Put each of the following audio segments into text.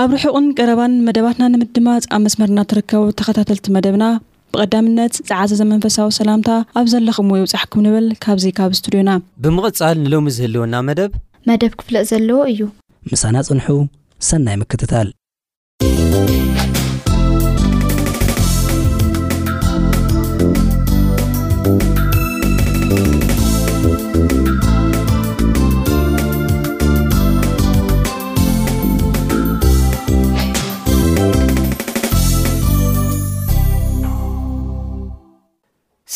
ኣብ ርሑቕን ቀረባን መደባትና ንምድማጽ ኣብ መስመርና ትርከቡ ተኸታተልቲ መደብና ብቐዳምነት ዝዓዘዘ መንፈሳዊ ሰላምታ ኣብ ዘለኹምዎ ይብጻሕኩም ንብል ካብዚ ካብ ስቱድዮና። ብምቕጻል ንሎሚ ዝህልወና መደብ። መደብ ክፍለጥ ዘለዎ እዩ። ምሳና ጽንሑ ሰናይ ምክትታል።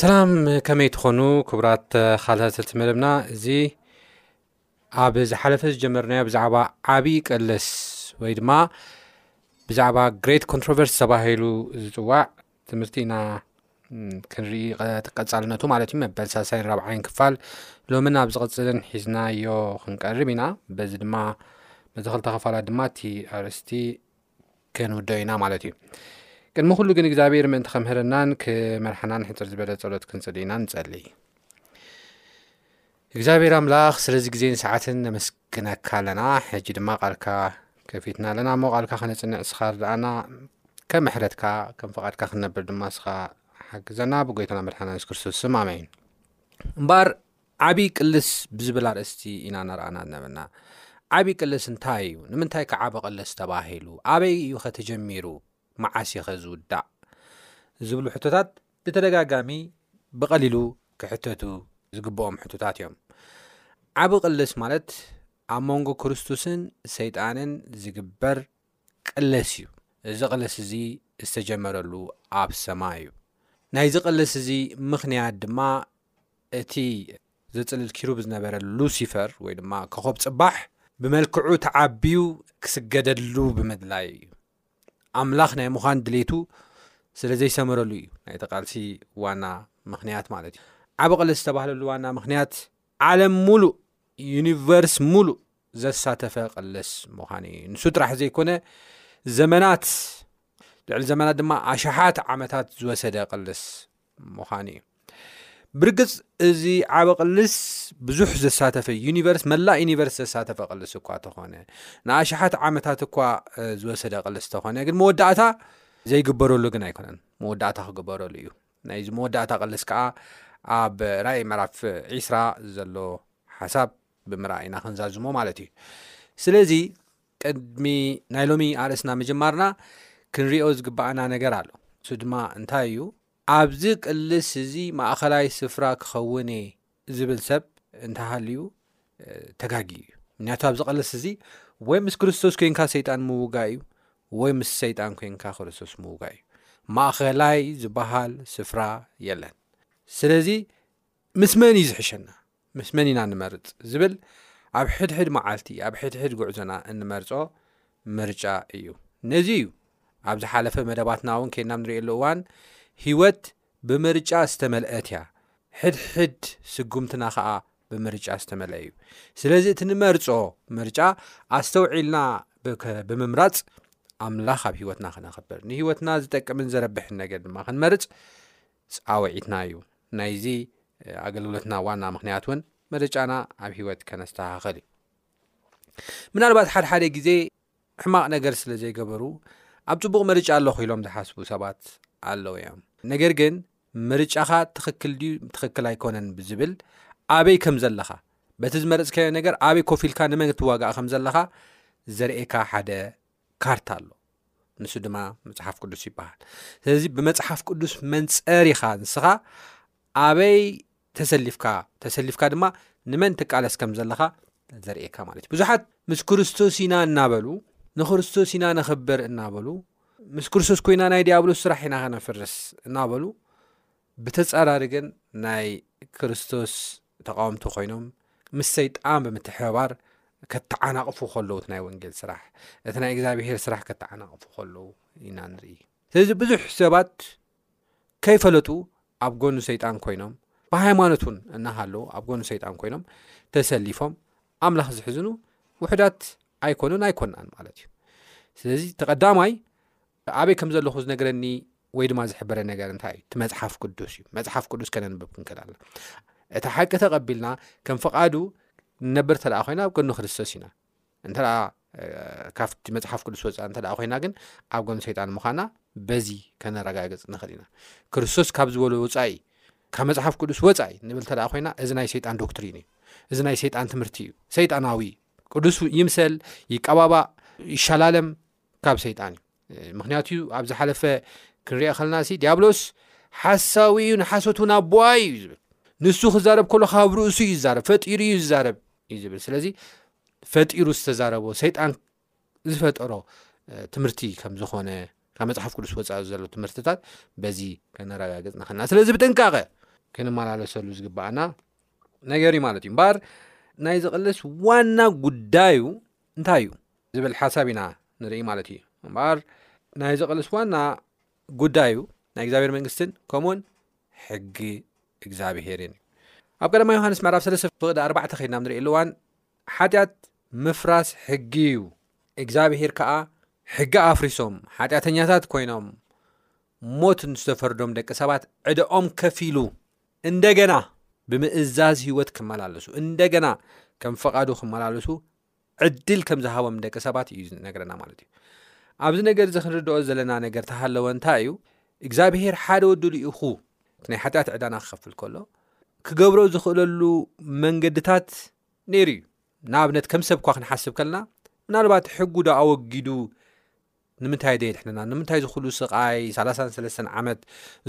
ሰላም ከመይ ትኾኑ ክቡራት ካልተልቲ መደብና እዚ ኣብ ዝሓለፈ ዝጀመርናዮ ብዛዕባ ዓብዪ ቀለስ ወይ ድማ ብዛዕባ ግሬት ኮንትሮቨርስ ተባሂሉ ዝፅዋዕ ትምህርቲ ኢና ክንርኢ ቀፃልነቱ ማለት እዩ መበል ሳሳይን ራብዓይን ክፋል ሎምን ኣብ ዝቕፅልን ሒዝናዮ ክንቀርብ ኢና በዚ ድማ በዚ ክልተ ክፋላት ድማ እቲ ኣርእስቲ ክንውዶ ኢና ማለት እዩ ቅድሚ ኩሉ ግን እግዚኣብሔር ምእንቲ ከምህርናን ክመርሓናን ሕፅር ዝበለ ፀሎት ክንፅሊ ኢና ንፀሊ እግዚኣብሔር ኣምላኽ ስለዚ ግዜን ሰዓትን ነመስግነካ ኣለና ሕጂ ድማ ቃልካ ከፊትና ኣለና እሞ ቃልካ ከነጽንዕ ስኻ ርድኣና ከም ምሕረትካ ከም ፍቓድካ ክንነብር ድማ ስኻ ሓግዘና ብጎይታና መድሓና የሱስ ክርስቶስ ስም ኣሜን እምበኣር ዓብዪ ቅልስ ብዝብል ኣርእስቲ ኢና ነርኣና ዝነበና ዓብዪ ቅልስ እንታይ እዩ ንምንታይ ከዓቢ ቅልስ ተባሂሉ ኣበይ እዩ ከተጀሚሩ መዓስ'ዩኸ ዝውዳእ? ዝብሉ ሕቶታት ብተደጋጋሚ ብቐሊሉ ክሕተቱ ዝግብኦም ሕቶታት እዮም። ዓቢ ቅልስ ማለት ኣብ መንጎ ክርስቶስን ሰይጣንን ዝግበር ቅለስ እዩ። እዚ ቅልስ እዚ ዝተጀመረሉ ኣብ ሰማይ እዩ። ናይዚ ቅልስ እዚ ምኽንያት ድማ እቲ ዘጽልል ኪሩብ ዝነበረ ሉሲፈር ወይ ድማ ኮኾብ ጽባሕ ብመልክዑ ተዓብዩ ክስገደሉ ብምድላይ እዩ። ኣምላኽ ናይ ምዃን ድሌቱ ስለ ዘይሰመረሉ እዩ ናይቲ ቃልሲ ዋና ምክንያት ማለት እዩ ዓብ ቕልስ ዝተባህለሉ ዋና ምክንያት ዓለም ሙሉእ ዩኒቨርስ ሙሉእ ዘሳተፈ ቅልስ ምዃኑ እዩ ንሱ ጥራሕ ዘይኮነ ዘመናት ልዕሊ ዘመናት ድማ ኣሽሓት ዓመታት ዝወሰደ ቅልስ ምዃኑ እዩ ብርግፅ እዚ ዓበ ቅልስ ብዙሕ ዘሳተፈ ዩኒቨርስ መላእ ዩኒቨርስ ዘሳተፈ ቅልስ እኳ ተኾነ ንኣሽሓት ዓመታት እኳ ዝወሰደ ቅልስ ተኾነ ግን መወዳእታ ዘይግበረሉ ግን ኣይኮነን መወዳእታ ክግበረሉ እዩ ናይዚ መወዳእታ ቅልስ ከዓ ኣብ ራእይ መራፍ ዒስራ ዘሎ ሓሳብ ብምርኣይና ክንዛዝሞ ማለት እዩ ስለዚ ቅድሚ ናይ ሎሚ ኣርእስና ምጅማርና ክንሪኦ ዝግባኣና ነገር ኣሎ እሱ ድማ እንታይ እዩ ኣብዚ ቅልስ እዚ ማእኸላይ ስፍራ ክኸውን እየ ዝብል ሰብ እንተሃልዩ ተጋጊ እዩ ምክንያቱ ኣብዚ ቅልስ እዚ ወይ ምስ ክርስቶስ ኮንካ ሰይጣን ምውጋ እዩ ወይ ምስ ሰይጣን ኮንካ ክርስቶስ ምውጋ እዩ ማእኸላይ ዝበሃል ስፍራ የለን ስለዚ ምስ መን እዩ ዝሕሸና ምስ መን ኢና ንመርፅ ዝብል ኣብ ሕድሕድ መዓልቲ ኣብ ሕድሕድ ጉዕዞና እንመርፆ ምርጫ እዩ ነዚ እዩ ኣብ ዝሓለፈ መደባትና እውን ከና ንሪእየሉ እዋን ሂወት ብምርጫ ዝተመልአት እያ ሕድሕድ ስጉምትና ከዓ ብምርጫ ዝተመልአ እዩ ስለዚ እቲ ንመርፆ ምርጫ ኣስተውዒልና ብምምራፅ ኣምላኽ ኣብ ሂወትና ክነኽብር ንሂወትና ዝጠቅምን ዘረብሕን ነገር ድማ ክንመርፅ ጻውዒትና እዩ። ናይዚ ኣገልግሎትና ዋና ምኽንያት እውን ምርጫና ኣብ ህይወት ከነስተኻኸል እዩ። ምናልባት ሓድሓደ ግዜ ሕማቕ ነገር ስለ ዘይገበሩ ኣብ ጽቡቕ ምርጫ ኣለኹ ኢሎም ዝሓስቡ ሰባት ኣለዉ እዮም። ነገር ግን ምርጫኻ ትኽክል ድዩ ትኽክል ኣይኮነን ብዝብል ኣበይ ከም ዘለኻ በቲ ዝመረጽካዮ ነገር ኣበይ ኮፍ ኢልካ ንመን ትዋጋእ ከም ዘለኻ ዘርእካ ሓደ ካርታ ኣሎ ንሱ ድማ መፅሓፍ ቅዱስ ይበሃል ስለዚ ብመፅሓፍ ቅዱስ መንፀር ኢኻ ንስኻ ኣበይ ተሰሊፍካ ተሰሊፍካ ድማ ንመን ትቃለስ ከም ዘለኻ ዘርእካ ማለት እዩ ብዙሓት ምስ ክርስቶስ ኢና እናበሉ ንክርስቶስ ኢና ነኽብር እናበሉ ምስ ክርስቶስ ኮይና ናይ ዲያብሎስ ስራሕ ኢና ከነፍርስ እናበሉ ብተጻራሪ ግን ናይ ክርስቶስ ተቓወምቲ ኮይኖም ምስ ሰይጣን ብምትሕብባር ከተዓናቕፉ ከለዉት ናይ ወንጌል ስራሕ እቲ ናይ እግዚኣብሄር ስራሕ ከተዓናቕፉ ከለዉ ኢና ንርኢ ስለዚ ብዙሕ ሰባት ከይፈለጡ ኣብ ጎኑ ሰይጣን ኮይኖም ብሃይማኖት እውን እናሃለዉ ኣብ ጎኑ ሰይጣን ኮይኖም ተሰሊፎም ኣምላኽ ዝሕዝኑ ውሕዳት ኣይኮኑን ኣይኮናን ማለት እዩ ስለዚ ተቐዳማይ ኣበይ ከም ዘለኹ ዝነግረኒ ወይ ድማ ዝሕበረ ነገር እንታይ እዩ እቲ መፅሓፍ ቅዱስ እዩ መፅሓፍ ቅዱስ ከነንብብ ክንክእል ኣለና እቲ ሓቂ ተቐቢልና ከም ፍቓዱ ንነብር እንተ ኮይና ኣብ ጎኒ ክርስቶስ ኢና እንተ ካብቲ መፅሓፍ ቅዱስ ወፃኢ እንተ ኮይና ግን ኣብ ጎኒ ሰይጣን ምዃና በዚ ከነረጋግፅ ንኽእል ኢና ክርስቶስ ካብ ዝበሎ ወፃኢ ካብ መፅሓፍ ቅዱስ ወፃኢ ንብል እንተ ኮይና እዚ ናይ ሰይጣን ዶክትሪን እዩ እዚ ናይ ሰይጣን ትምህርቲ እዩ ሰይጣናዊ ቅዱስ ይምሰል ይቀባባእ ይሸላለም ካብ ሰይጣን እዩ ምክንያቱ ኣብ ዝሓለፈ ክንሪኦ ከለና ሲ ዲያብሎስ ሓሳዊ እዩ ንሓሶት ውን ኣቦዋ እዩ እዩ ዝብል ንሱ ክዛረብ ከሎ ካብ ርእሱ እዩ ዝዛረብ ፈጢሩ እዩ ዝዛረብ እዩ ዝብል ስለዚ ፈጢሩ ዝተዛረቦ ሰይጣን ዝፈጠሮ ትምህርቲ ከም ዝኾነ ካብ መፅሓፍ ቅዱስ ወፃኢ ዘሎ ትምህርትታት በዚ ከነረጋግፅ ንክልና ስለዚ ብጥንቃቐ ክንመላለሰሉ ዝግባኣና ነገር እዩ ማለት እዩ እምበኣር ናይ ዝቕልስ ዋና ጉዳዩ እንታይ እዩ? ዝብል ሓሳብ ኢና ንርኢ ማለት እዩ። እምበኣር ናይዚ ቕልስ ዋና ጉዳዩ ናይ እግዚኣብሔር መንግስትን ከምኡውን ሕጊ እግዚኣብሔርን እዩ። ኣብ ቀዳማ ዮሃንስ ምዕራፍ ሰለስተ ፍቕዲ ኣርባዕተ ከይድና ንርእየሉ እዋን ሓጢኣት ምፍራስ ሕጊ እዩ እግዚኣብሔር ከዓ ሕጊ ኣፍሪሶም ሓጢኣተኛታት ኮይኖም ሞት ንዝተፈርዶም ደቂ ሰባት ዕደኦም ከፊሉ እንደገና ብምእዛዝ ህይወት ክመላለሱ እንደገና ከም ፈቓዱ ክመላለሱ ዕድል ከም ዝሃቦም ደቂ ሰባት እዩ ዝነገረና ማለት እዩ ኣብዚ ነገር እዚ ክንርድኦ ዘለና ነገር ተሃለወ እንታይ እዩ እግዚኣብሄር ሓደ ወዲ ልኢኹ ናይ ሓጢኣት ዕዳና ክኸፍል ከሎ ክገብሮ ዝኽእለሉ መንገድታት ነይሩ እዩ ንኣብነት ከም ሰብ እኳ ክንሓስብ ከለና ምናልባት ሕጉ ዶ ኣወጊዱ ንምንታይ ደየድሕነና ንምንታይ ዝኹሉ ስቓይ ሰላሳን ሰለስተን ዓመት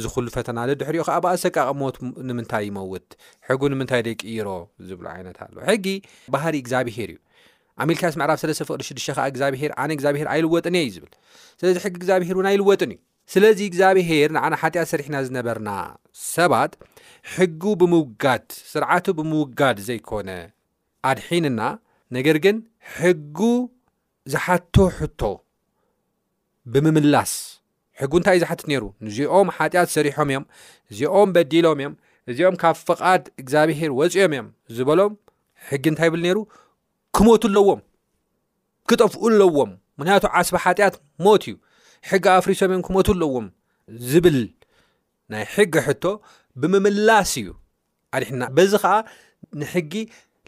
ዝኹሉ ፈተና ደድሕሪኡ ከዓ ብኣሰቃቂ ሞት ንምንታይ ይመውት ሕጉ ንምንታይ ደይቅይሮ ዝብሉ ዓይነት ኣሎ ሕጊ ባህሪ እግዚኣብሄር እዩ ኣሚልካስ ምዕራፍ ሰለስተ ፍቅዲ ሽዱሽተ ከዓ እግዚኣብሄር ኣነ እግዚኣብሄር ኣይልወጥን እየ እዩ ዝብል ስለዚ ሕጊ እግዚኣብሄር እውን ኣይልወጥን እዩ ስለዚ እግዚኣብሄር ንዓና ሓጢኣት ሰሪሕና ዝነበርና ሰባት ሕጉ ብምውጋድ ስርዓቱ ብምውጋድ ዘይኮነ ኣድሒንና ነገር ግን ሕጉ ዝሓቶ ሕቶ ብምምላስ ሕጉ እንታይ እዩ ዝሓትት ነይሩ? ንዚኦም ሓጢኣት ሰሪሖም እዮም፣ እዚኦም በዲሎም እዮም፣ እዚኦም ካብ ፍቓድ እግዚኣብሄር ወፂኦም እዮም ዝበሎም ሕጊ እንታይ ይብል ነይሩ? ክሞቱ ኣለዎም፣ ክጠፍኡ ኣለዎም፣ ምክንያቱ ዓስቢ ሓጢኣት ሞት እዩ፣ ሕጊ ኣፍሪሶም እዮም ክሞቱ ኣለዎም ዝብል ናይ ሕጊ ሕቶ ብምምላስ እዩ ኣድሕንና። በዚ ከኣ ንሕጊ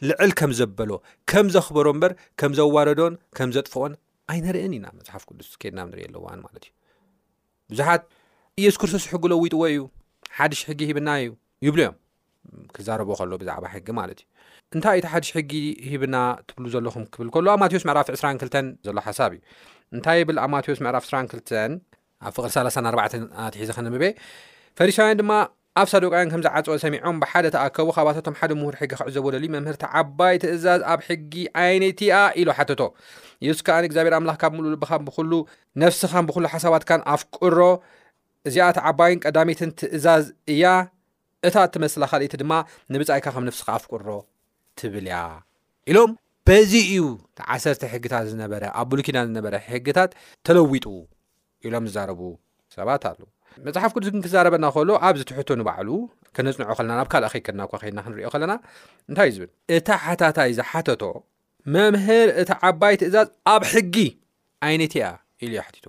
ልዕል ከም ዘበሎ፣ ከም ዘኽበሮ እምበር ከም ዘዋረዶን ከም ዘጥፍኦን ኣይነርእን ኢና። መጽሓፍ ቅዱስ ኬድና ኣብ ንርእየሉ እዋን ማለት እዩ። ብዙሓት ኢየሱስ ክርስቶስ ሕጊ ለዊጥዎ እዩ፣ ሓድሽ ሕጊ ሂብና እዩ ይብሉ እዮም። ክዛረቦ ከሎ ብዛዕባ ሕጊ ማለት እዩ እንታይ እቲ ሓድሽ ሕጊ ሂብና ትብሉ ዘለኹም ክብል ከሎ ኣብ ማቴዎስ ምዕራፍ 22 ዘሎ ሓሳብ እዩ እንታይ ይብል ኣብ ማቴዎስ ምዕራፍ 22 ኣብ ፍቕሪ 34 ኣትሒዘ ከነብበ ፈሪሳውያን ድማ ኣብ ሳዶቃውያን ከም ዝዓጸወ ሰሚዖም ብሓደ ተኣከቡ፣ ካባታቶም ሓደ ምሁር ሕጊ ክዕዘቦ ደልዩ፣ መምህር እቲ ዓባይ ትእዛዝ ኣብ ሕጊ ኣየነይቲ እያ? ኢሉ ሓተቶ። የሱስ ከኣ ንእግዚኣብሔር ኣምላኽ ካብ ምሉእ ልብኻን ብኹሉ ነፍስኻን ብኹሉ ሓሳባትካን ኣፍቅሮ፣ እዚኣ እቲ ዓባይን ቀዳመይትን ትእዛዝ እያ፣ እታ እትመስላ ካልኣይቲ ድማ ንብጻይካ ከም ነፍስኻ ኣፍቅሮ ትብል እያ ኢሎም በዚ እዩ እቲ ዓሰርተ ሕግታት ዝነበረ ኣብ ብሉይ ኪዳን ዝነበረ ሕግታት ተለዊጡ ኢሎም ዝዛረቡ ሰባት ኣለዉ። መጽሓፍ ቅዱስ ግን ክዛረበና ከሎ ኣብዚ ትሕቶ ንባዕሉ ከነጽንዖ ከለና ናብ ካልእ ከይከድና እኳ ከይና ክንሪኦ ከለና እንታይ እዩ ዝብል እቲ ሓታታይ ዝሓተቶ መምህር እቲ ዓባይ ትእዛዝ ኣብ ሕጊ ኣይነት እያ ኢሉ ዩ ሓቲቶ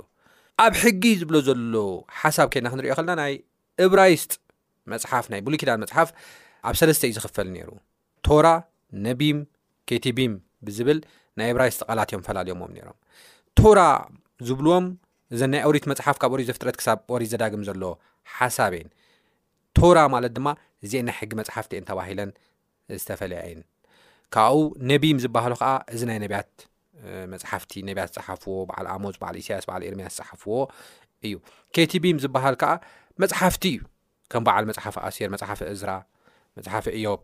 ኣብ ሕጊ ዝብሎ ዘሎ ሓሳብ ከይና ክንሪኦ ከለና ናይ እብራይስጥ መፅሓፍ ናይ ብሉይ ኪዳን መፅሓፍ ኣብ ሰለስተ እዩ ዝኽፈል ነይሩ ቶራ ነቢም ኬቲቢም ብዝብል ናይ እብራይስጢ ቓላት እዮም ፈላልዮምዎም ነይሮም ቶራ ዝብልዎም እዘ ናይ ኦሪት መፅሓፍ ካብ ኦሪት ዘፍጥረት ክሳብ ኦሪት ዘዳግም ዘሎ ሓሳብ እየን ቶራ ማለት ድማ እዚኤን ናይ ሕጊ መፅሓፍቲ እየን ተባሂለን ዝተፈለያ እየን ካብኡ ነቢም ዝበሃሉ ከዓ እዚ ናይ ነቢያት መፅሓፍቲ ነቢያት ዝፀሓፍዎ በዓል ኣሞፅ በዓል ኢሳያስ በዓል ኤርምያስ ዝፀሓፍዎ እዩ ኬቲቢም ዝበሃል ከዓ መፅሓፍቲ እዩ ከም በዓል መጽሓፈ ኣስቴር፣ መጽሓፈ እዝራ፣ መጽሓፈ እዮብ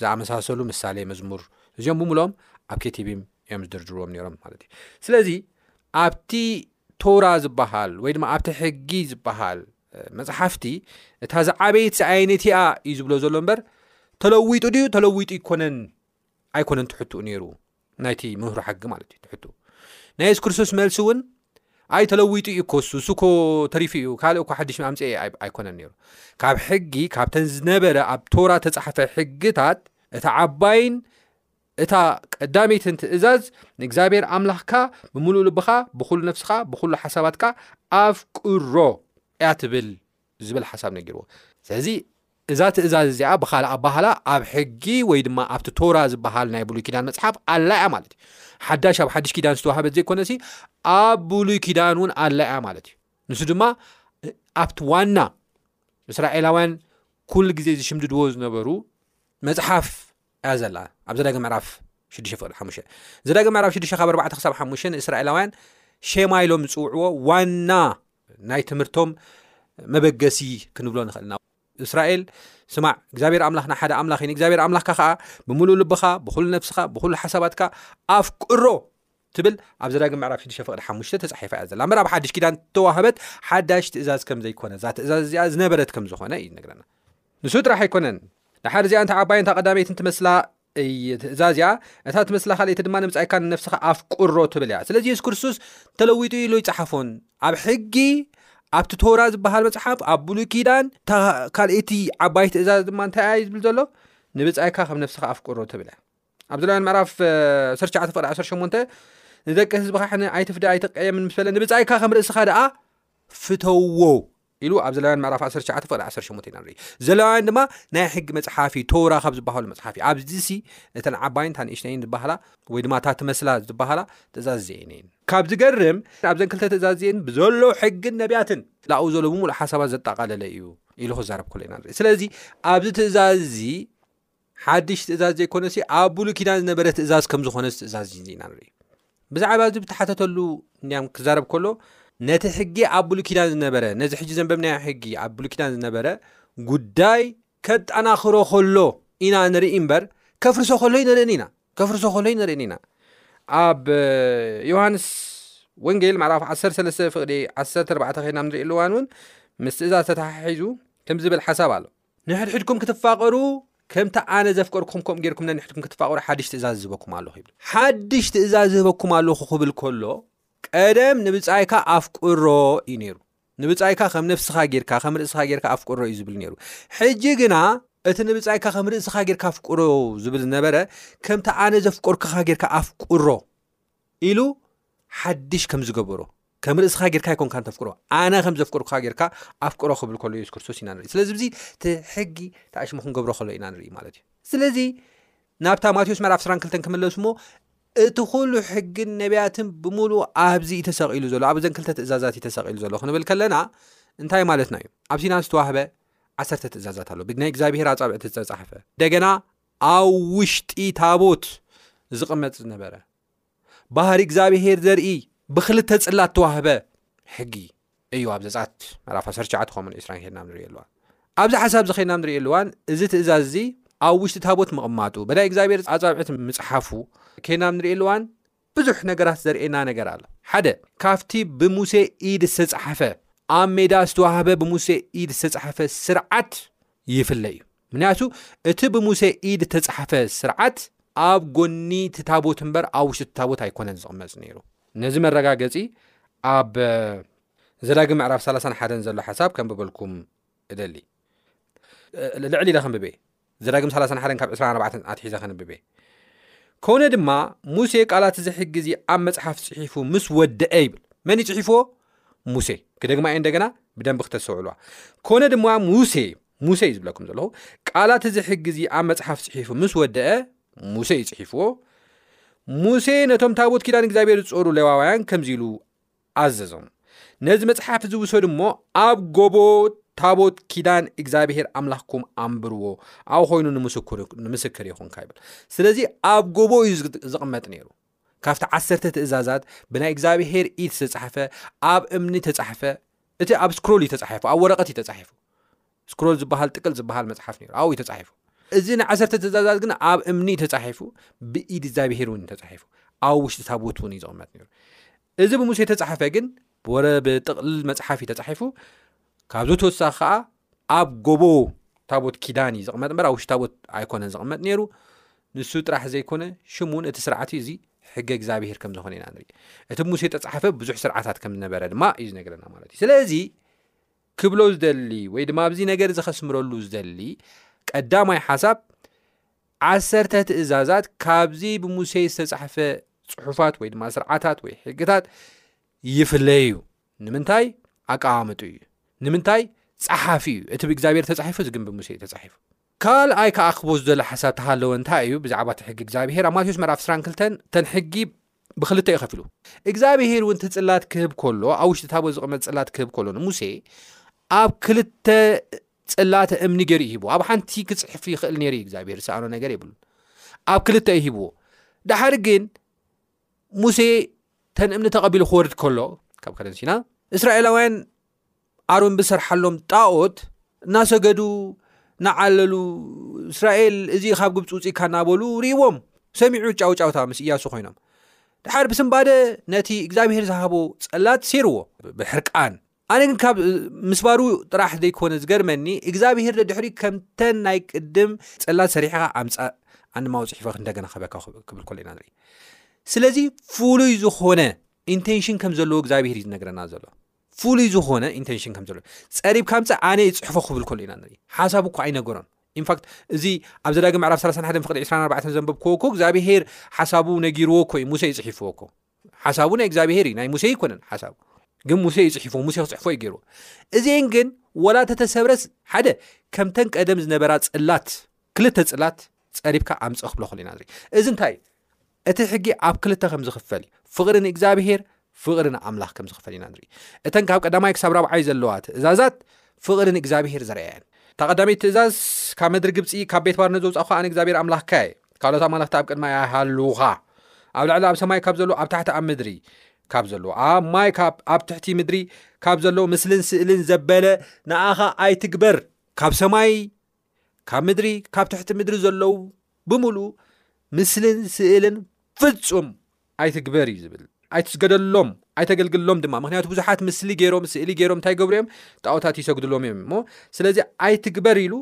ዝኣመሳሰሉ ምሳሌ መዝሙር እዚኦም ብምልኦም ኣብ ኬቲቢም እዮም ዝድርድርዎም ነይሮም ማለት እዩ ስለዚ ኣብቲ ቶራ ዝበሃል ወይ ድማ ኣብቲ ሕጊ ዝበሃል መፅሓፍቲ እታ ዝዓበይት ሰኣይነቲኣ እዩ ዝብሎ ዘሎ እምበር ተለዊጡ ድዩ ተለዊጡ ይኮነን ኣይኮነን ትሕትኡ ነይሩ ናይቲ ምህሮ ሓጊ ማለት እዩ ትሕትኡ ናይ የሱስ ክርስቶስ መልሲ እውን ኣይ ተለዊጡ እዩ ኮሱ እሱኮ ተሪፉ እዩ ካልእ እኮ ሓድሽ ኣምፀ ኣይኮነን ነይሩ ካብ ሕጊ ካብተን ዝነበረ ኣብ ቶራ ተፃሓፈ ሕግታት እታ ዓባይን እታ ቀዳመይትን ትእዛዝ ንእግዚኣብሔር ኣምላኽካ ብምሉእ ልብኻ ብኩሉ ነፍስኻ ብኩሉ ሓሳባትካ ኣፍቅሮ እያ ትብል ዝብል ሓሳብ ነጊርዎ። ስለዚ እዛ ትእዛዝ እዚኣ ብኻልእ ኣባህላ ኣብ ሕጊ ወይ ድማ ኣብቲ ቶራ ዝበሃል ናይ ብሉይ ኪዳን መጽሓፍ ኣላ እያ ማለት እዩ ሓዳሽ ኣብ ሓድሽ ኪዳን ዝተዋህበት ዘይኮነሲ ኣብ ብሉይ ኪዳን እውን ኣላ እያ ማለት እዩ ንሱ ድማ ኣብቲ ዋና እስራኤላውያን ኩሉ ግዜ ዝሽምድድዎ ዝነበሩ መጽሓፍ እያ ዘላ ኣብ ዘዳግም ምዕራፍ ሽዱሽተ ፍቅዲ ሓሙሽተ ዘዳግም ምዕራፍ ሽዱሽተ ካብ ኣርባዕተ ክሳብ ሓሙሽተ ንእስራኤላውያን ሸማ ኢሎም ዝፅውዕዎ ዋና ናይ ትምህርቶም መበገሲ ክንብሎ ንኽእል ኢና እስራኤል ስማዕ እግዚኣብሔር ኣምላኽና ሓደ ኣምላኽ እዩ ንእግዚኣብሔር ኣምላኽካ ከዓ ብምሉእ ልብኻ ብኩሉ ነፍስኻ ብኩሉ ሓሳባትካ ኣፍቅሮ ትብል ኣብ ዘዳግም ምዕራፍ ሽዱሽተ ፍቕዲ ሓሙሽተ ተጻሒፋ እያ ዘላ እምበር ኣብ ሓድሽ ኪዳን እተዋህበት ሓዳሽ ትእዛዝ ከም ዘይኮነ እዛ ትእዛዝ እዚኣ ዝነበረት ከም ዝኾነ እዩ ዝነግረና ንሱ ጥራሕ ኣይኮነን ድሓር እዚኣ እንታ ዓባይን እታ ቀዳመይትን ትመስላ ትእዛዝ እያ እታ ትመስላ ካልእቲ ድማ ንብጻይካ ንነፍስኻ ኣፍቅሮ ትብል እያ ስለዚ የሱስ ክርስቶስ ተለዊጡ ኢሉ ይጽሓፎን ኣብ ሕጊ ኣብቲ ቶራ ዝበሃል መፅሓፍ ኣብ ብሉይ ኪዳን ካልእቲ ዓባይ ትእዛዝ ድማ እንታይ እያ ዝብል ዘሎ ንብጻይካ ከም ነፍስኻ ኣፍቅሮ ትብል እያ ኣብ ዘላውያን ምዕራፍ ዓሰርተ ትሽዓተ ፍቕዲ ዓሰርተ ሸሞንተ ንደቂ ህዝብኻ ሕነ ኣይትፍደ ኣይትቀየምን ምስ በለ ንብጻይካ ከም ርእስኻ ደኣ ፍተዎ ኢሉ ኣብ ዘላውያን ምዕራፍ ዓሰርተ ትሽዓተ ፍቕዲ ዓሰርተ ሸሞንተ ኢና ንርኢ ዘላውያን ድማ ናይ ሕጊ መጽሓፍ እዩ ተውራ ካብ ዝበሃሉ መጽሓፍ እዩ ኣብዚ ሲ እተን ዓባይን እታ ንእሽተይን ዝበሃላ ወይ ድማ እታ ትመስላ ዝበሃላ ትእዛዝ እዚአን እየን ካብ ዝገርም ኣብዘን ክልተ ትእዛዝ እዚአን ብዘሎ ሕግን ነቢያትን ላኡ ዘሎ ብምሉእ ሓሳባት ዘጠቓለለ እዩ ኢሉ ክዛረብ ከሎ ኢና ንርኢ ስለዚ ኣብዚ ትእዛዝ እዚ ሓድሽ ትእዛዝ ዘይኮነሲ ኣብ ብሉይ ኪዳን ዝነበረ ትእዛዝ ከም ዝኾነስ ትእዛዝ እዩ ኢና ንርኢ ብዛዕባ እዚ ብተሓተተሉ እንዲያም ክዛረብ ከሎ ነቲ ሕጊ ኣብ ብሉይ ኪዳን ዝነበረ ነዚ ሕጂ ዘንበብናዮ ሕጊ ኣብ ብሉይ ኪዳን ዝነበረ ጉዳይ ከጠናኽሮ ከሎ ኢና ንርኢ እምበር ከፍርሶ ከሎ ንርእን ኢና ከፍርሶ ከሎ ንርእን ኢና ኣብ ዮሃንስ ወንጌል ምዕራፍ 13 ፍቕዲ 14 ኸይና ንርኢ ኣለዋን እውን ምስ ትእዛዝ ተተሓሒዙ ከም ዝብል ሓሳብ ኣሎ ንሕድሕድኩም ክትፋቐሩ ከምቲ ኣነ ዘፍቀርኩም ከምኡ ጌርኩም ነንሕድኩም ክትፋቕሩ ሓድሽ ትእዛዝ ዝህበኩም ኣለኹ ይብል ሓድሽ ትእዛዝ ዝህበኩም ኣለኹ ክብል ከሎ ቀደም ንብፃይካ ኣፍቅሮ እዩ ነይሩ ንብፃይካ ከም ነፍስኻ ጌርካ ከም ርእስኻ ጌርካ ኣፍቅሮ እዩ ዝብል ነይሩ ሕጂ ግና እቲ ንብፃይካ ከም ርእስኻ ጌርካ ኣፍቅሮ ዝብል ዝነበረ ከምቲ ኣነ ዘፍቀርኩኻ ጌርካ ኣፍቅሮ ኢሉ ሓድሽ ከም ዝገበሮ ከም ርእስኻ ጌርካ ኣይኮንካ ንተፍቅሮ ኣነ ከም ዘፍቅርካ ጌርካ ኣፍቅሮ ክብል ከሎ የሱስ ክርስቶስ ኢና ንርኢ ስለዚ እዚ እቲ ሕጊ ተኣሽሙ ክንገብሮ ከሎ ኢና ንርኢ ማለት እዩ ስለዚ ናብታ ማቴዎስ ምዕራፍ 22 ክምለሱ እሞ እቲ ኩሉ ሕግን ነቢያትን ብምሉ ኣብዚ እዩ ተሰቂሉ ዘሎ ኣብ ዘን ክልተ ትእዛዛት እዩ ተሰቂሉ ዘሎ ክንብል ከለና እንታይ ማለትና እዩ ኣብ ሲና ዝተዋህበ ዓሰርተ ትእዛዛት ኣሎ ብናይ እግዚኣብሄር ኣፃብዕቲ ዝተፃሓፈ እንደገና ኣብ ውሽጢ ታቦት ዝቕመጥ ዝነበረ ባህሪ እግዚኣብሄር ዘርኢ ብክልተ ጽላት ተዋህበ ሕጊ እዩ ኣብ ዘጻት ምዕራፍ 19 ከምኡን 20 ኬድና ንሪኦ ኣለዋ ኣብዚ ሓሳብ እዚ ኬድና ንሪኦ ኣለዋን እዚ ትእዛዝ እዚ ኣብ ውሽጢ ታቦት ምቕማጡ በናይ እግዚኣብሔር ኣጻብዕት ምጽሓፉ ኬድና ንሪኦ ኣለዋን ብዙሕ ነገራት ዘርእየና ነገር ኣሎ። ሓደ፣ ካብቲ ብሙሴ ኢድ ዝተጻሕፈ፣ ኣብ ሜዳ ዝተዋህበ ብሙሴ ኢድ ዝተጻሕፈ ስርዓት ይፍለ እዩ። ምክንያቱ እቲ ብሙሴ ኢድ ዝተጻሕፈ ስርዓት ኣብ ጎኒ እቲ ታቦት እምበር ኣብ ውሽጢ እቲ ታቦት ኣይኮነን ዝቕመጽ ነይሩ። ነዚ መረጋገጺ ኣብ ዘዳግም ምዕራፍ 31 ዘሎ ሓሳብ ከንብበልኩም እደሊ። ልዕል ኢለ ከንብብ እየ። ዘዳግም ሰላሳን ሓደን ካብ ዕስራን ኣርባዕተን ኣትሒዘ ከንብብ እየ። ኮነ ድማ ሙሴ ቃላት እዚ ሕጊ እዚ ኣብ መጽሓፍ ጽሒፉ ምስ ወደአ ይብል። መን እዩ ጽሒፍዎ? ሙሴ። ክደግማ እየ እንደገና ብደንቢ ክተስተውዕልዋ። ኮነ ድማ ሙሴ ሙሴ እዩ ዝብለኩም ዘለኹ ቃላት እዚ ሕጊ እዚ ኣብ መጽሓፍ ጽሒፉ ምስ ወደአ ሙሴ እዩ ጽሒፍዎ። ሙሴ ነቶም ታቦት ኪዳን እግዚኣብሔር ዝጾሩ ሌዋውያን ከምዚ ኢሉ ኣዘዞም። ነዚ መጽሓፍ እዚ ውሰዱ እሞ ኣብ ጎቦ ታቦት ኪዳን እግዚኣብሄር ኣምላኽኩም ኣንብርዎ ኣብ ኮይኑ ንምስክር ይኹንካ ይብል ስለዚ ኣብ ጎቦ እዩ ዝቕመጥ ነይሩ ካብቲ ዓሰርተ ትእዛዛት ብናይ እግዚኣብሄር ኢድ ዝተጻሕፈ ኣብ እምኒ ተጻሕፈ እቲ ኣብ ስክሮል እዩ ተጻሒፉ ኣብ ወረቐት እዩ ተጻሒፉ ስክሮል ዝበሃል ጥቅል ዝበሃል መጽሓፍ ነይሩ ኣብኡ እዩ ተጻሒፉ እዚ ንዓሰርተ ትእዛዛት ግን ኣብ እምኒ ተጻሒፉ ብኢድ እግዚኣብሄር እውን ተጻሒፉ ኣብ ውሽጢ ታቦት እውን እዩ ዝቕመጥ ነይሩ እዚ ብሙሴ እተጻሕፈ ግን ብወረ ብጥቕልል መጽሓፍ እዩ ተጻሒፉ ካብዚ ተወሳኺ ከኣ ኣብ ጎቦ ታቦት ኪዳን እዩ ዝቕመጥ እምበር ኣብ ውሽጢ ታቦት ኣይኮነን ዝቕመጥ ነይሩ ንሱ ጥራሕ ዘይኮነ ሽም እውን እቲ ስርዓት እዩ እዚ ሕገ እግዚኣብሄር ከም ዝኾነ ኢና ንርኢ እቲ ሙሴ ተፃሓፈ ብዙሕ ስርዓታት ከም ዝነበረ ድማ እዩ ዝነገረና ማለት እዩ ስለዚ ክብሎ ዝደሊ ወይ ድማ ኣብዚ ነገር እዚ ከስምረሉ ዝደሊ ቀዳማይ ሓሳብ ዓሰርተ ትእዛዛት ካብዚ ብሙሴ ዝተጻሕፈ ጽሑፋት ወይ ድማ ስርዓታት ወይ ሕግታት ይፍለዩ። ንምንታይ? ኣቀማምጡ እዩ። ንምንታይ? ጸሓፊ እዩ። እቲ ብእግዚኣብሔር ተጻሒፉ እዚ ግን ብሙሴ እዩ ተጻሒፉ። ካልኣይ ከኣ ክቦ ዝደለ ሓሳብ ተሃለወ እንታይ እዩ ብዛዕባ እቲ ሕጊ እግዚኣብሄር ኣብ ማቴዎስ ምዕራፍ 20 ክልተን ተን ሕጊ ብክልተ እዩ ከፊሉ እግዚኣብሄር እውን እቲ ጽላት ክህብ ከሎ ኣብ ውሽጢ ታቦት ዝቕመጥ ጽላት ክህብ ከሎ ንሙሴ ኣብ ክልተ ጽላተ እምኒ ገይሩ እዩ ሂብዎ ኣብ ሓንቲ ክጽሕፍ ይኽእል ነይሩ እግዚኣብሔር ዝሰኣኖ ነገር የብሉን ኣብ ክልተ እዩ ሂብዎ ድሓር ግን ሙሴ ተን እምኒ ተቐቢሉ ክወርድ ከሎ ካብ ከደን ሲና እስራኤላውያን ኣሮን ብሰርሓሎም ጣኦት እናሰገዱ ንዓለሉ እስራኤል እዚ ካብ ግብፂ ውፅኢካ እናበሉ ርእዎም ሰሚዑ ጫውጫውታ ምስ እያሱ ኮይኖም ድሓር ብስምባደ ነቲ እግዚኣብሄር ዝሃቦ ፀላት ሴርዎ ብሕርቃን ኣነ ግን ካብ ምስባሩ ጥራሕ ዘይኮነ ዝገርመኒ እግዚኣብሄር ደድሕሪ ከምተን ናይ ቅድም ጽላት ሰሪሕኻ ኣምጻእ ኣንማው ጽሒፈ እንደገና ከበካ ክብል ኮሎ ኢና ንርኢ ስለዚ ፍሉይ ዝኾነ ኢንቴንሽን ከም ዘለዎ እግዚኣብሄር እዩ ዝነግረና ዘሎ ፍሉይ ዝኾነ ኢንቴንሽን ከም ዘለዎ ፀሪብ ካምፀ ኣነ ይፅሕፎ ክብል ከሉ ኢና ንርኢ ሓሳብ እኳ ኣይነገሮን ኢንፋክት እዚ ኣብ ዘዳግም ምዕራፍ 31 ፍቅዲ 24 ዘንበብክዎ ኮ እግዚኣብሄር ሓሳቡ ነጊርዎ ኮእዩ ሙሴ ይፅሒፍዎ ኮ ሓሳቡ ናይ እግዚኣብሄር እዩ ናይ ሙሴ ኣይኮነን ሓሳቡ ግን ሙሴ እዩ ፅሒፎ ሙሴ ክፅሕፎ እዩ ገይርዎ እዚኤን ግን ወላ ተተሰብረስ ሓደ ከምተን ቀደም ዝነበራ ፅላት ክልተ ፅላት ፀሪብካ ኣምፅእ ክብሎ ክእል ኢና ንርኢ እዚ እንታይ እቲ ሕጊ ኣብ ክልተ ከም ዝኽፈል እዩ ፍቕሪ ንእግዚኣብሄር ፍቕሪ ንኣምላኽ ከም ዝኽፈል ኢና ንርኢ እተን ካብ ቀዳማይ ክሳብ ራብዓይ ዘለዋ ትእዛዛት ፍቕሪ ንእግዚኣብሄር ዘርኣየን እታ ቀዳመይቲ ትእዛዝ ካብ ምድሪ ግብፂ ካብ ቤት ባርነት ዘውፃእኳ ኣነ እግዚኣብሄር ኣምላኽካ እየ ካልኦት ኣማልኽቲ ኣብ ቅድማይ ኣይሃልዉኻ ኣብ ልዕሊ ኣብ ሰማይ ካብ ዘለዉ ኣብ ታሕቲ ኣብ ምድሪ ካብ ዘለዎ ኣብ ማይ ካብ ኣብ ትሕቲ ምድሪ ካብ ዘለዎ ምስልን ስእልን ዘበለ ንኣኻ ኣይትግበር ካብ ሰማይ ካብ ምድሪ ካብ ትሕቲ ምድሪ ዘለዉ ብምሉእ ምስልን ስእልን ፍፁም ኣይትግበር እዩ ዝብል ኣይትስገደሎም ኣይተገልግሎም ድማ ምክንያቱ ብዙሓት ምስሊ ገይሮም ስእሊ ገይሮም እንታይ ገብሩ እዮም ጣዖታት ይሰግድሎም እዮም እሞ ስለዚ ኣይትግበር ኢሉ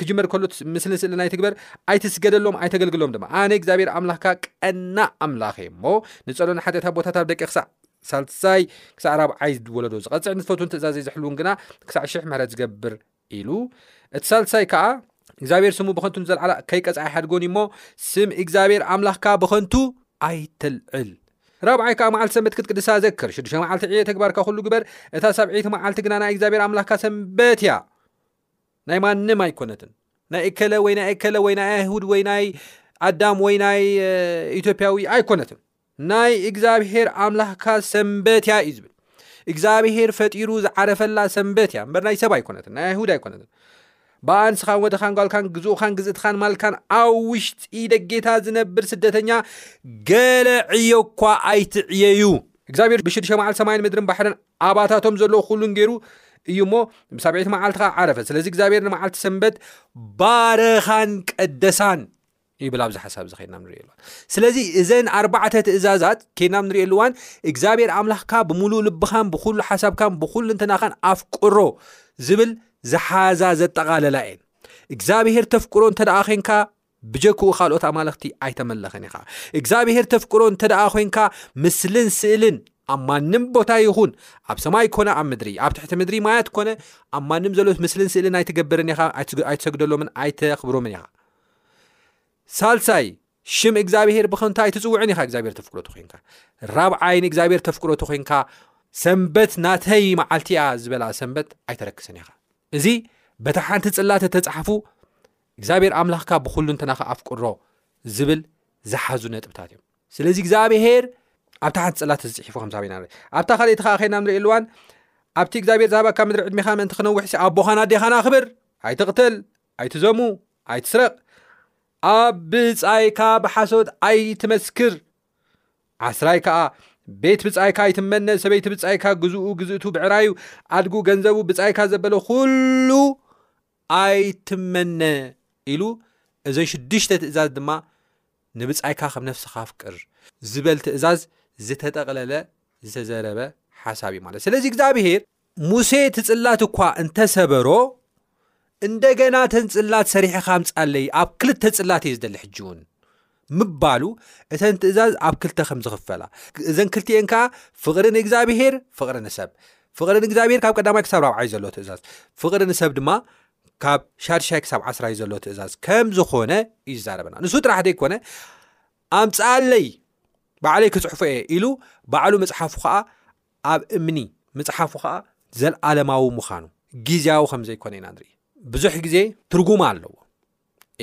ክጅመር ከሎ ምስልን ስእልን ኣይትግበር ኣይትስገደሎም ኣይተገልግሎም ድማ ኣነ እግዚኣብሔር ኣምላኽካ ቀናእ ኣምላኽ እየ እሞ ንጸሎን ሓጢኣት ኣቦታት ኣብ ደቂ ክሳዕ ሳልሳይ ክሳዕ ራብዓይ ወለዶ ዝቐጽዕ ንዝፈትውን ትእዛዘይ ዝሕልውን ግና ክሳዕ ሽሕ ምሕረት ዝገብር ኢሉ እቲ ሳልሳይ ከዓ እግዚኣብሔር ስሙ ብኸንቱ ንዘለዓላ ከይቀጽዓ ይሓድጎን እሞ ስም እግዚኣብሔር ኣምላኽካ ብኸንቱ ኣይተልዕል ራብዓይ ከዓ መዓልቲ ሰንበት ክትቅድሳ ዘክር ሽዱሸ መዓልቲ ዕየ ተግባርካ ኩሉ ግበር እታ ሳብዒይቲ መዓልቲ ግና ናይ እግዚኣብሔር ኣምላኽካ ሰንበት እያ ናይ ማንም ኣይኮነትን ናይ እከለ ወይ ናይ እከለ ወይ ናይ ኣይሁድ ወይ ናይ ኣዳም ወይ ናይ ኢትዮጵያዊ ኣይኮነትን ናይ እግዚኣብሄር ኣምላኽካ ሰንበት እያ እዩ ዝብል እግዚኣብሄር ፈጢሩ ዝዓረፈላ ሰንበት እያ እምበር ናይ ሰብ ኣይኮነትን ናይ ኣይሁድ ኣይኮነትን ብኣንስኻን ወደኻን ጓልካን ግዝኡኻን ግዝእትኻን ማልካን ኣብ ውሽጢ ደጌታ ዝነብር ስደተኛ ገለ ዕዮ እኳ ኣይትዕየዩ እግዚኣብሔር ብሽድሸ መዓልቲ ሰማይን ምድርን ባሕርን ኣባታቶም ዘለዎ ኩሉን ገይሩ እዩ እሞ ምስ ኣብዒቲ መዓልቲ ከዓ ዓረፈ ስለዚ እግዚኣብሔር ንመዓልቲ ሰንበት ባረኻን ቀደሳን ይብል ኣብዚ ሓሳብ እዚ ከድናም ንሪኦ ኣሉዋን ስለዚ እዘን ኣርባዕተ ትእዛዛት ከድናም ንሪኦ ኣሉዋን እግዚኣብሔር ኣምላኽካ ብምሉእ ልብኻን ብኩሉ ሓሳብካን ብኩሉ እንትናኻን ኣፍቅሮ ዝብል ዝሓዛ ዘጠቓለላ እየን እግዚኣብሔር ተፍቅሮ እንተደኣ ኮንካ ብጀክኡ ካልኦት ኣማልኽቲ ኣይተመለኸን ኢኻ። እግዚኣብሄር ተፍቅሮ እንተደኣ ኮይንካ ምስልን ስእልን ኣብ ማንም ቦታ ይኹን ኣብ ሰማይ ኮነ ኣብ ምድሪ ኣብ ትሕቲ ምድሪ ማያት ኮነ ኣብ ማንም ዘሎት ምስልን ስእልን ኣይትገብርን ኢኻ ኣይትሰግደሎምን ኣይተኽብሮምን ኢኻ ሳልሳይ ሽም እግዚኣብሄር ብኸንቱ ኣይትፅውዕን ኢኻ እግዚኣብሄር ተፍቅሮ ተኮይንካ ራብዓይ ንእግዚኣብሄር ተፍቅሮ ተኮይንካ ሰንበት ናተይ መዓልቲ እያ ዝበላ ሰንበት ኣይተረክስን ኢኻ እዚ በታ ሓንቲ ፅላት እተፅሓፉ እግዚኣብሔር ኣምላኽካ ብኹሉንትናኻ ኣፍቅሮ ዝብል ዝሓዙ ነጥብታት እዮም ስለዚ እግዚኣብሔር ኣብታ ሓንቲ ፅላት እዚ ፅሒፉ ከም ዝሃበና ንርኢ ኣብታ ካልእቲ ከዓ ከይና ንርኢ ኣለዋን ኣብቲ እግዚኣብሔር ዝሃበካ ምድሪ ዕድሜኻ ምእንቲ ክነውሕሲ ኣቦኻን ኣዴኻን ኣኽብር ኣይትቕተል ኣይትዘሙ ኣይትስረቕ ኣብ ብፃይካ ብሓሶት ኣይትመስክር ዓስራይ ከዓ ቤት ብፃይካ ኣይትመነ ሰበይቲ ብፃይካ ግዝኡ ግዝእቱ ብዕራዩ ኣድጉ ገንዘቡ ብፃይካ ዘበለ ኩሉ ኣይትመነ ኢሉ እዘን ሽዱሽተ ትእዛዝ ድማ ንብጻይካ ከም ነፍስኻ ኣፍቅር ዝበል ትእዛዝ ዝተጠቕለለ ዝተዘረበ ሓሳብ እዩ ማለት ስለዚ እግዚኣብሄር ሙሴ እቲ ጽላት እኳ እንተሰበሮ እንደገና ተን ጽላት ሰሪሕኻ ኣምጻለይ ኣብ ክልተ ጽላት እየ ዝደሊ ሕጂ እውን ምባሉ እተን ትእዛዝ ኣብ ክልተ ከም ዝኽፈላ እዘን ክልቲኤን ከዓ ፍቕሪ ንእግዚኣብሄር ፍቕሪ ንሰብ ፍቕሪ ንእግዚኣብሄር ካብ ቀዳማይ ክሳብ ራብዓይ ዘሎ ትእዛዝ ፍቕሪ ንሰብ ድማ ካብ ሻድሻይ ክሳብ ዓስራይ ዘሎ ትእዛዝ ከም ዝኾነ እዩ ዝዛረበና ንሱ ጥራሕ ዘይኮነ ኣምፅኣለይ ባዕለይ ክፅሕፎ እየ ኢሉ ባዕሉ መፅሓፉ ከዓ ኣብ እምኒ ምፅሓፉ ከዓ ዘለዓለማዊ ምዃኑ ግዜያዊ ከም ዘይኮነ ኢና ንርኢ ብዙሕ ግዜ ትርጉም ኣለዎ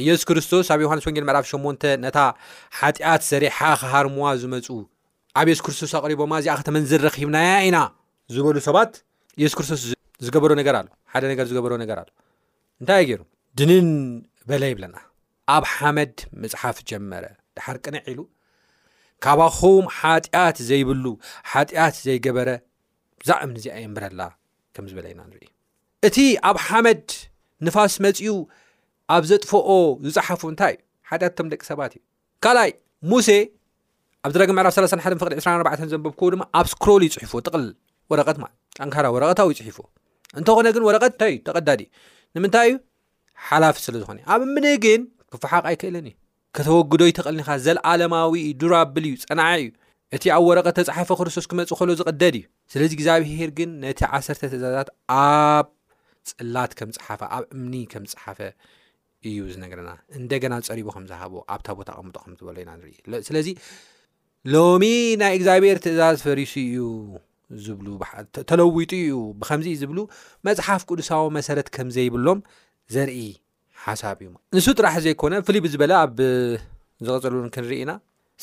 ኢየሱስ ክርስቶስ ኣብ ዮሓንስ ወንጌል ምዕራፍ ሸሞንተ ነታ ሓጢኣት ሰሪሓ ክሃርምዋ ዝመጹ ኣብ ኢየሱስ ክርስቶስ ኣቕሪቦማ እዚኣ ከተመንዝር ረኺብናያ ኢና ዝበሉ ሰባት ኢየሱስ ክርስቶስ ዝገበሮ ነገር ኣሎ ሓደ ነገር ዝገበሮ ነገር ኣሎ እንታይ እዩ ገይሩ ድንን በለ ይብለና ኣብ ሓመድ ምፅሓፍ ጀመረ ድሓር ቅንዕ ኢሉ ካባኹም ሓጢኣት ዘይብሉ ሓጢኣት ዘይገበረ ዛእምኒ እዚኣ የንብረላ ከም ዝበለ ኢና ንርኢ እቲ ኣብ ሓመድ ንፋስ መጺኡ ኣብ ዘጥፈኦ ዝጸሓፉ እንታይ እዩ ሓጢኣት እቶም ደቂ ሰባት እዩ ካልኣይ ሙሴ ኣብ ዝረግ ምዕራፍ 31 ፍቅዲ 24 ዘንበብክዎ ድማ ኣብ ስክሮል ይጽሒፉዎ ጥቕል ወረቐት ማለት ጠንካራ ወረቐት ኣው ይጽሒፉዎ እንተኾነ ግን ወረቐት እንታይ እዩ ተቐዳዲ ንምንታይ እዩ ሓላፊ ስለ ዝኾነ ኣብ እምኒ ግን ክፈሓቕ ኣይክእልን እዩ ከተወግዶ ኣይተቐልንኻ ዘልኣለማዊ እዩ ዱራብል እዩ ጸናዒ እዩ እቲ ኣብ ወረቐት ተጻሕፈ ክርስቶስ ክመጽእ ከሎ ዝቕደድ እዩ ስለዚ እግዚኣብሄር ግን ነቲ ዓሰርተ ትእዛዛት ኣብ ጽላት ከም ጸሓፈ ኣብ እምኒ ከም ጸሓፈ እዩ ዝነገረና እንደገና ጸሪቡ ከም ዝሃቦ ኣብታ ቦታ ኣቐምጦ ከም ዝበሎ ኢና ንርኢ ስለዚ ሎሚ ናይ እግዚኣብሄር ትእዛዝ ፈሪሱ እዩ ዝብሉ ተለዊጡ እዩ ብከምዚ ዝብሉ መጽሓፍ ቅዱሳዊ መሰረት ከም ዘይብሎም ዘርኢ ሓሳብ እዩ ንሱ ጥራሕ ዘይኮነ ፍልይ ብዝበለ ኣብ ዝቕፅል እውን ክንርኢ ኢና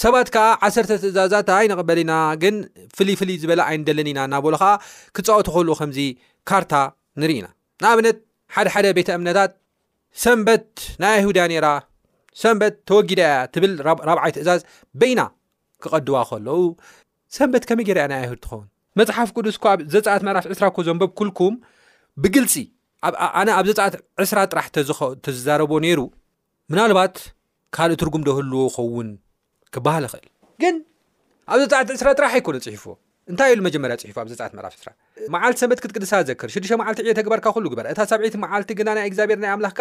ሰባት ከዓ ዓሰርተ ትእዛዛት ኣይንቕበል ኢና ግን ፍልይ ፍልይ ዝበለ ኣይንደልን ኢና እናበሉ ከዓ ክፃወቱ ከሉ ከምዚ ካርታ ንርኢ ኢና ንኣብነት ሓደ ሓደ ቤተ እምነታት ሰንበት ናይ ኣይሁድያ ነይራ ሰንበት ተወጊዳ እያ ትብል ራብዓይ ትእዛዝ በይና ክቐድዋ ከለዉ ሰንበት ከመይ ገይራ እያ ናይ ኣይሁድ ትኸውን መፅሓፍ ቅዱስ ኳ ዘፃኣት ምዕራፍ ዕስራ ኮ ዘንበብ ኩልኩም ብግልፂ ኣነ ኣብ ዘጸኣት ዕስራ ጥራሕ ተዝዛረቦ ነይሩ ምናልባት ካልእ ትርጉም ዶ ህልዎ ይኸውን ክበሃል ይኽእል ግን ኣብ ዘጸኣት ዕስራ ጥራሕ ኣይኮነ ጽሒፍዎ እንታይ ኢሉ መጀመርያ ጽሒፉ ኣብ ዘጸኣት ምዕራፍ ዕስራ መዓልቲ ሰንበት ክትቅድሳ ዘክር ሽዱሽተ መዓልቲ ዕየ ተግባርካ ኩሉ ግበር እታ ሳብዐይቲ መዓልቲ ግና ናይ እግዚኣብሔር ናይ ኣምላኽካ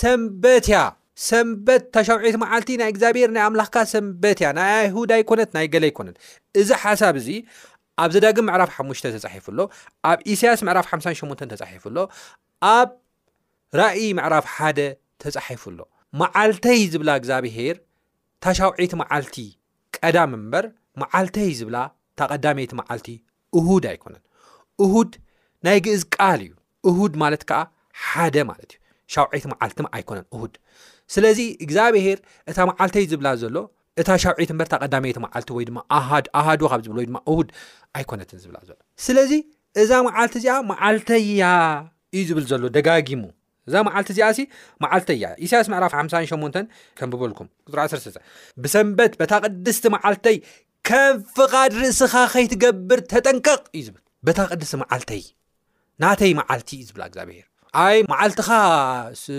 ሰንበት እያ ሰንበት እታ ሻብዐይቲ መዓልቲ ናይ እግዚኣብሔር ናይ ኣምላኽካ ሰንበት እያ ናይ ኣይሁድ ኣይኮነት ናይ ገለ ኣይኮነን እዚ ሓሳብ እዚ ኣብ ዘዳግም ምዕራፍ ሓሙሽተ ተጻሒፉ ኣሎ ኣብ ኢሳያስ ምዕራፍ ሓምሳን ሸሞንተን ተጻሒፉ ኣሎ ኣብ ራእይ ምዕራፍ ሓደ ተጻሒፉ ኣሎ መዓልተይ ዝብላ እግዚኣብሄር ታሻውዒቲ መዓልቲ ቀዳም እምበር መዓልተይ ዝብላ ታቐዳመይቲ መዓልቲ እሁድ ኣይኮነን እሁድ ናይ ግእዝ ቃል እዩ እሁድ ማለት ከዓ ሓደ ማለት እዩ ሻውዒት መዓልቲ ኣይኮነን እሁድ ስለዚ እግዚኣብሄር እታ መዓልተይ ዝብላ ዘሎ እታ ሻውዒት እምበር እታ ቀዳመይቲ መዓልቲ ወይ ድማ ኣሃድ ኣሃዱ ካብ ዝብሎ ወይ ድማ እሁድ ኣይኮነትን ዝብላ ዘሎ ስለዚ እዛ መዓልቲ እዚኣ መዓልተያ እዩ ዝብል ዘሎ ደጋጊሙ እዛ መዓልቲ እዚኣ ሲ መዓልተያ ኢሳያስ ምዕራፍ 58 ከምብበልኩም ቁፅሪ 1 ብሰንበት በታ ቅድስቲ መዓልተይ ከም ፍቓድ ርእስኻ ከይትገብር ተጠንቀቕ እዩ ዝብል በታ ቅድስቲ መዓልተይ ናተይ መዓልቲ እዩ ዝብላ እግዚኣብሄር ኣይ መዓልትኻ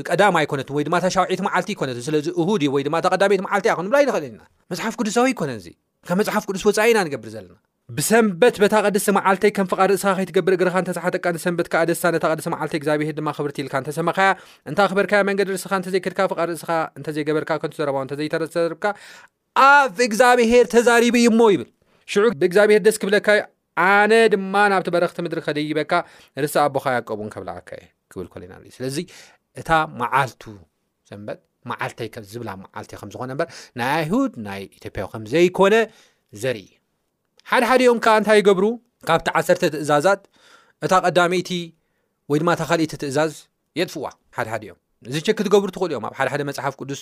ቀዳማ ኣይኮነት ወይ ድማ ታሻውዒት መዓልቲ ይኮነት ስለዚ እሁድ እዩ ወይ ድማ ተቀዳሚት መዓልቲ እያ ክንብላ ይንኽእል ኢና መፅሓፍ ቅዱሳዊ ይኮነን እዚ ካብ መፅሓፍ ቅዱስ ወፃኢ ኢና ንገብር ዘለና ብሰንበት በታ ቅድስቲ መዓልተይ ከም ፍቓድ ርእስኻ ከይትገብር እግርኻ እንተተሓጠቃ ንሰንበት ከዓ ደስታ ነታ ቅድስቲ መዓልተይ እግዚኣብሄር ድማ ክብርቲ ኢልካ እንተሰመኻያ እንተ ኣኽበርካያ መንገዲ ርእስኻ እንተዘይከድካ ፍቓድ ርእስኻ እንተዘይገበርካ ከንቱ ዘረባው እንተዘይተረተርብካ ኣፍ እግዚኣብሄር ተዛሪቡ እዩ እሞ ይብል ሽዑ ብእግዚኣብሄር ደስ ክብለካ እዩ ኣነ ድማ ናብቲ በረኽቲ ምድሪ ከደይበካ ርሲ ኣቦኻ ያቀቡን ከብላዓካ እየ ክብል ኮለና ስለዚ እታ መዓልቱ ሰንበት መዓልተይ ከም ዝብላ መዓልቲ ከም ዝኾነ እበር ናይ ኣይሁድ ናይ ኢትዮጵያ ከም ዘይኮነ ዘርኢ እዩ ሓደ ሓደ ኦም ከዓ እንታይ ይገብሩ ካብቲ ዓሰርተ ትእዛዛት እታ ቀዳመይቲ ወይ ድማ እታ ካልእቲ ትእዛዝ የጥፍዋ ሓደ ሓደ እዮም እዚ ቸክ ክትገብሩ ትኽእሉ እዮም ኣብ ሓደ ሓደ መፅሓፍ ቅዱስ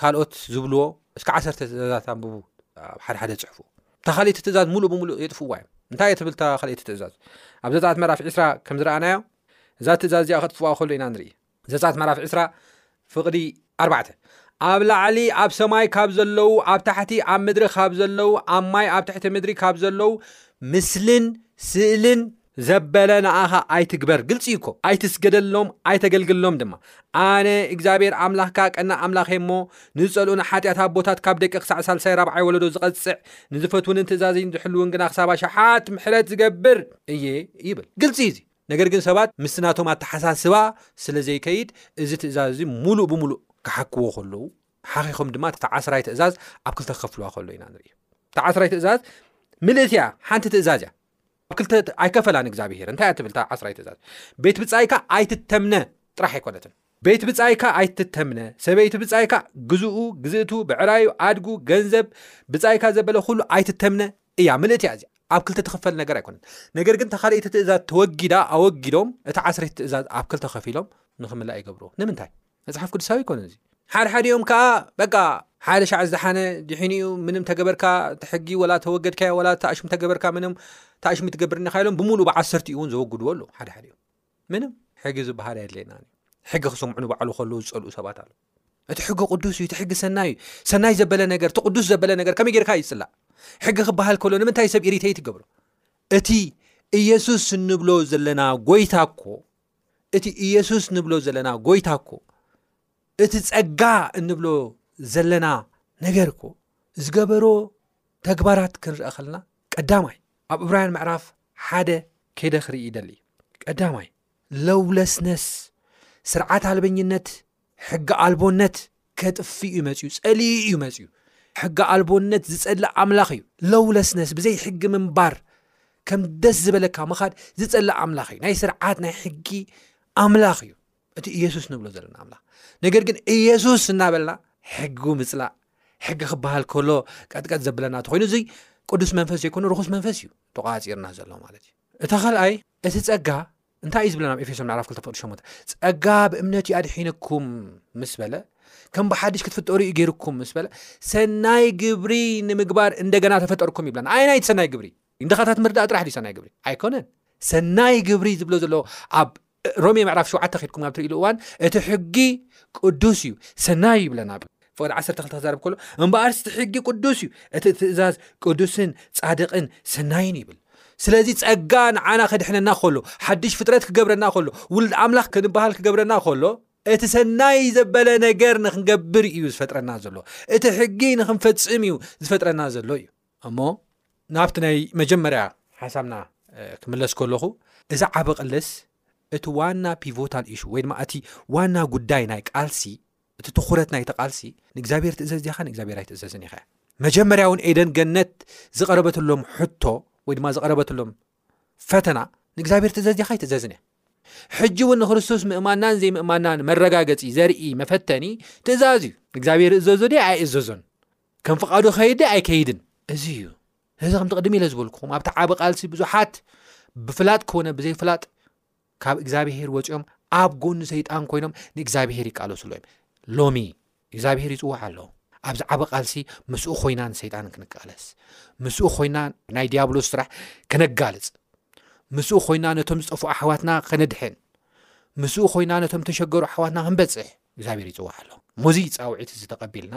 ካልኦት ዝብልዎ እስከ ዓሰርተ ትእዛዛት ኣንብቡ ኣብ ሓደ ሓደ ፅሕፉ እታ ካልእቲ ትእዛዝ ሙሉእ ብምሉእ የጥፍዋ እዮም እንታይ እየ ትብል እታ ካልእቲ ትእዛዝ ኣብ ዘፃት መራፍ ዕስራ ከም ዝረኣናዮ እዛ ትእዛዝ እዚኣ ከጥፍዋ ከሎ ኢና ንርኢ ዘፃት መራፍ ዕስራ ፍቕዲ ኣርባዕተ። ኣብ ላዕሊ ኣብ ሰማይ ካብ ዘለዉ ኣብ ታሕቲ ኣብ ምድሪ ካብ ዘለዉ ኣብ ማይ ኣብ ትሕቲ ምድሪ ካብ ዘለዉ ምስልን ስእልን ዘበለ ንኣኻ ኣይትግበር ግልፂ እኮ ኣይትስገደሎም ኣይተገልግሎም ድማ ኣነ እግዚኣብሔር ኣምላኽካ ቀና ኣምላኽ እሞ ንዝፀልኡን ሓጢኣት ኣቦታት ካብ ደቂ ክሳዕ ሳልሳይ ራብዓይ ወለዶ ዝቐፅዕ ንዝፈትውንን ትእዛዝን ዝሕልውን ግና ክሳብ ኣሽሓት ምሕረት ዝገብር እየ ይብል ግልፂ እዩ ነገር ግን ሰባት ምስቲ ናቶም ኣተሓሳስባ ስለ ዘይከይድ እዚ ትእዛዝ እዚ ሙሉእ ብምሉእ ክሓክዎ ከለዉ ሓኺኾም ድማ እቲ ዓስራይ ትእዛዝ ኣብ ክልተ ክከፍልዋ ከሎ ኢና ንርኢ እቲ ዓስራይ ትእዛዝ ምልእት እያ ሓንቲ ትእዛዝ እያ ኣብ ክልተ ኣይከፈላን እግዚኣብሄር እንታይ እያ ትብል ዓስራይ ትእዛዝ ቤት ብፃይካ ኣይትተምነ ጥራሕ ኣይኮነትን ቤት ብጻይካ ኣይትተምነ፣ ሰበይቱ ብጻይካ፣ ግዝኡ፣ ግዝእቱ፣ ብዕራዩ፣ ኣድጉ፣ ገንዘብ፣ ብጻይካ ዘበለ ኩሉ ኣይትተምነ እያ ምልእቲ እያ እዚኣ ኣብ ክልተ ትኽፈል ነገር ኣይኮነን ነገር ግን ተኻልእቲ ትእዛዝ ተወጊዳ ኣወጊዶም እቲ ዓስረይቲ ትእዛዝ ኣብ ክልተ ከፊሎም ንክምላእ ይገብርዎ ንምንታይ መጽሓፍ ቅዱሳዊ ይኮነ እዚ ሓድሓዲኦም ከዓ በቃ ሓደ ሻዕ ዝደሓነ ድሒኑ እዩ ምንም ተገበርካ ትሕጊ ወላ ተወገድካዮ ወላ ተኣሽም ተገበርካ ምንም ተኣሽሚ ትገብር እንካ ኢሎም ብምሉእ ብዓሰርቲኡ እውን ዘወግድዎ ኣለዉ ሓደሓዲኦም ምንም ሕጊ ዝበሃል ኣየድለየናን እዩ ሕጊ ክሰምዑ ንባዕሉ ከለዉ ዝፀልኡ ሰባት ኣለ እቲ ሕጊ ቅዱስ እዩ እቲ ሕጊ ሰናይ እዩ ሰናይ ዘበለ ነገር እቲ ቅዱስ ዘበለ ነገር ከመይ ጌርካ ይፅላእ ሕጊ ክበሃል ከሎ ንምንታይ ሰብ ኢሪተይ ትገብሮ እቲ ኢየሱስ ንብሎ ዘለና ጎይታ እኮ እቲ ኢየሱስ ንብሎ ዘለና ጎይታ እኮ እቲ ፀጋ እንብሎ ዘለና ነገር እኮ ዝገበሮ ተግባራት ክንርአ ከለና ቀዳማይ ኣብ እብራያን ምዕራፍ ሓደ ከይደ ክርኢ ይደሊ ቀዳማይ ለውለስነስ ስርዓት ኣልበኝነት ሕጊ ኣልቦነት ከጥፍእ እዩ መፅዩ ፀልዩ እዩ መፅዩ ሕጊ ኣልቦነት ዝፀልእ ኣምላኽ እዩ ለውለስነስ ብዘይ ሕጊ ምንባር ከም ደስ ዝበለካ ምኻድ ዝፀልእ ኣምላኽ እዩ ናይ ስርዓት ናይ ሕጊ ኣምላኽ እዩ እቲ ኢየሱስ ንብሎ ዘለና ኣምላኽ ነገር ግን ኢየሱስ እናበልና ሕጊ ምፅላእ ሕጊ ክበሃል ከሎ ቀጥቀጥ ዘብለና እተኮይኑ እዙይ ቅዱስ መንፈስ ዘይኮኑ ርኹስ መንፈስ እዩ ተቋፂርና ዘሎ ማለት እዩ እታ ካልኣይ እቲ ፀጋ እንታይ እዩ ዝብለና ኤፌሶ ምዕራፍ 2 ፀጋ ብእምነት እዩ ኣድሒንኩም ምስ በለ ከም ብሓድሽ ክትፍጠሩ እዩ ገይርኩም ምስ በለ ሰናይ ግብሪ ንምግባር እንደገና ተፈጠርኩም ይብለና ኣይ ናይቲ ሰናይ ግብሪ ንድኻታት ምርዳእ ጥራሕ ሰናይ ግብሪ ኣይኮነን ሰናይ ግብሪ ዝብሎ ዘሎ ኣብ ሮሜ ምዕራፍ ሸውዓተ ከድኩም ናብ ትርእሉ እዋን እቲ ሕጊ ቅዱስ እዩ ሰናይ እዩ ይብለና ብ ፍቅዲ ዓሰርተ ክልተ ክዛርብ ከሎ እምበኣርስ እቲ ሕጊ ቅዱስ እዩ እቲ ትእዛዝ ቅዱስን ጻድቅን ሰናይን ይብል ስለዚ ጸጋ ንዓና ከድሕነና ከሎ ሓድሽ ፍጥረት ክገብረና ከሎ ውሉድ ኣምላኽ ክንበሃል ክገብረና ከሎ እቲ ሰናይ ዘበለ ነገር ንክንገብር እዩ ዝፈጥረና ዘሎ እቲ ሕጊ ንክንፈጽም እዩ ዝፈጥረና ዘሎ እዩ እሞ ናብቲ ናይ መጀመርያ ሓሳብና ክምለስ ከለኹ እዚ ዓበ ቕልስ እቲ ዋና ፒቮታል ኢሹ ወይ ድማ እቲ ዋና ጉዳይ ናይ ቃልሲ እቲ ትኩረት ናይ ተቓልሲ ንእግዚኣብሔር ትእዘዝ ዲኻ ንእግዚኣብሔር ኣይትእዘዝን ኢኸ መጀመርያ እውን ኤደን ገነት ዝቐረበትሎም ሕቶ ወይ ድማ ዝቐረበትሎም ፈተና ንእግዚኣብሔር ትእዘዝ ዲኻ ኣይትእዘዝን እያ ሕጂ እውን ንክርስቶስ ምእማናን ዘይምእማናን መረጋገፂ ዘርኢ መፈተኒ ትእዛዝ እዩ ንእግዚኣብሔር እዘዞ ድ ኣይእዘዞን ከም ፍቓዱ ኸይዲ ኣይከይድን እዚ እዩ እዚ ከምቲ ቅድሚ ኢለ ዝበልኩኹም ኣብቲ ዓብ ቓልሲ ብዙሓት ብፍላጥ ኮነ ብዘይፍላጥ ካብ እግዚኣብሄር ወፂኦም ኣብ ጎኒ ሰይጣን ኮይኖም ንእግዚኣብሄር ይቃለሱ ኣሎ እዮም ሎሚ እግዚኣብሄር ይፅዋዕ ኣሎ ኣብዚ ዓብ ቓልሲ ምስኡ ኮይና ንሰይጣን ክንቃለስ ምስኡ ኮይና ናይ ዲያብሎስ ስራሕ ከነጋልፅ ምስኡ ኮይና ነቶም ዝጠፉ ኣሕዋትና ከነድሕን ምስኡ ኮይና ነቶም ተሸገሩ ኣሕዋትና ክንበፅሕ እግዚኣብሄር ይፅዋዕ ኣሎ ሞዚ ፃውዒት ዝተቐቢልና